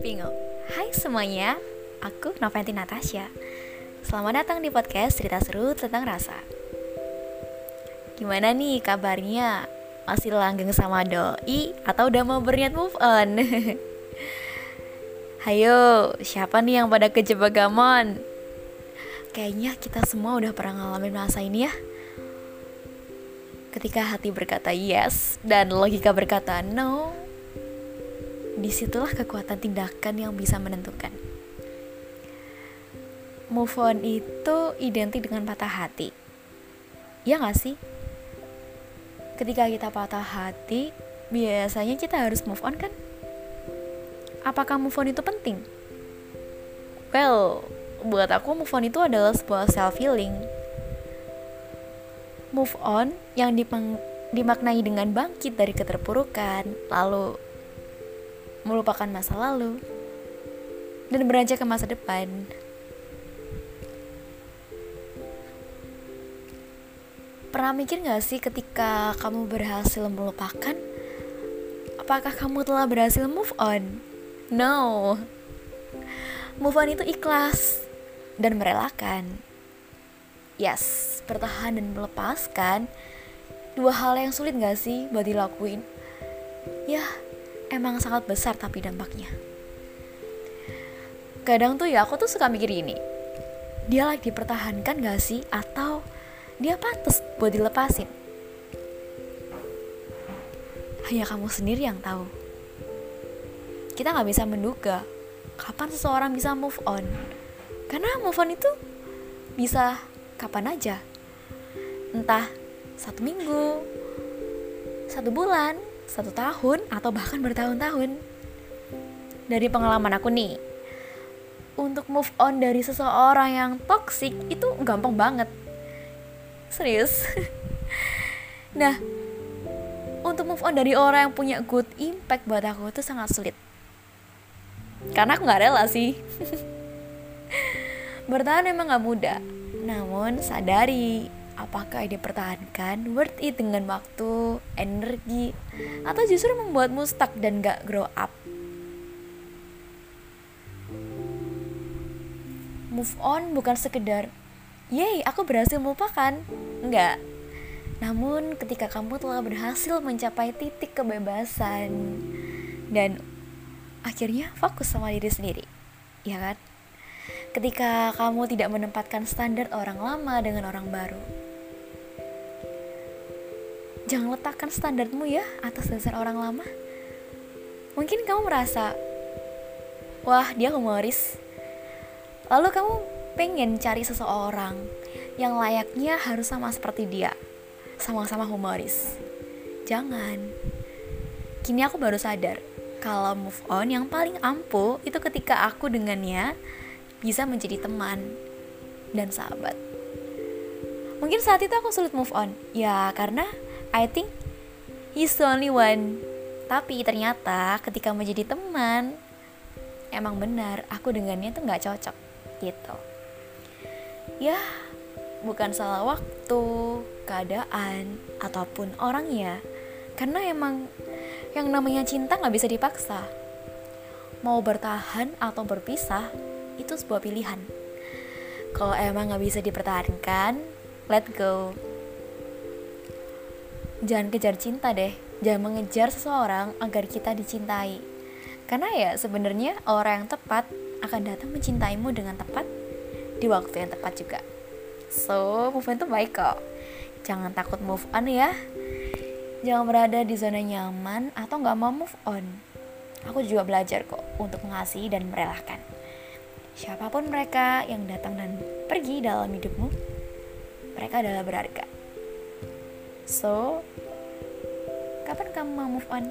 Bingung. Hai semuanya, aku Noventi Natasha. Selamat datang di podcast cerita seru tentang rasa. Gimana nih kabarnya? Masih langgeng sama doi atau udah mau berniat move on? Hayo, siapa nih yang pada kejebak gamon? Kayaknya kita semua udah pernah ngalamin masa ini ya. Ketika hati berkata yes dan logika berkata no, di situlah kekuatan tindakan yang bisa menentukan. Move on itu identik dengan patah hati. Ya gak sih? Ketika kita patah hati, biasanya kita harus move on kan? Apakah move on itu penting? Well, buat aku move on itu adalah sebuah self healing. Move on yang dimaknai dengan bangkit dari keterpurukan, lalu melupakan masa lalu, dan beranjak ke masa depan. Pernah mikir gak sih ketika kamu berhasil melupakan? Apakah kamu telah berhasil move on? No. Move on itu ikhlas dan merelakan. Yes, bertahan dan melepaskan dua hal yang sulit gak sih buat dilakuin? Ya, emang sangat besar tapi dampaknya. Kadang tuh ya aku tuh suka mikir ini. Dia lagi dipertahankan gak sih? Atau dia pantas buat dilepasin? Hanya kamu sendiri yang tahu. Kita gak bisa menduga kapan seseorang bisa move on. Karena move on itu bisa kapan aja. Entah satu minggu, satu bulan, satu tahun atau bahkan bertahun-tahun. Dari pengalaman aku nih, untuk move on dari seseorang yang toxic itu gampang banget. Serius. nah, untuk move on dari orang yang punya good impact buat aku itu sangat sulit. Karena aku gak rela sih. Bertahan emang gak mudah. Namun sadari apakah dipertahankan worth it dengan waktu, energi, atau justru membuatmu stuck dan gak grow up. Move on bukan sekedar, yay aku berhasil melupakan. Enggak. Namun ketika kamu telah berhasil mencapai titik kebebasan dan akhirnya fokus sama diri sendiri, ya kan? Ketika kamu tidak menempatkan standar orang lama dengan orang baru, jangan letakkan standarmu ya atas dasar orang lama. Mungkin kamu merasa, wah dia humoris. Lalu kamu pengen cari seseorang yang layaknya harus sama seperti dia, sama-sama humoris. Jangan. Kini aku baru sadar kalau move on yang paling ampuh itu ketika aku dengannya bisa menjadi teman dan sahabat. Mungkin saat itu aku sulit move on, ya karena I think he's the only one. Tapi ternyata ketika menjadi teman, emang benar aku dengannya tuh nggak cocok gitu. Ya, bukan salah waktu, keadaan, ataupun orangnya. Karena emang yang namanya cinta nggak bisa dipaksa. Mau bertahan atau berpisah, itu sebuah pilihan. Kalau emang nggak bisa dipertahankan, let go. Jangan kejar cinta deh. Jangan mengejar seseorang agar kita dicintai. Karena ya sebenarnya orang yang tepat akan datang mencintaimu dengan tepat di waktu yang tepat juga. So move on itu baik kok. Jangan takut move on ya. Jangan berada di zona nyaman atau nggak mau move on. Aku juga belajar kok untuk mengasihi dan merelakan siapa pun mereka yang datang dan pergi dalam hidupmu mereka adalah berharga So, kapan kamu mau move on?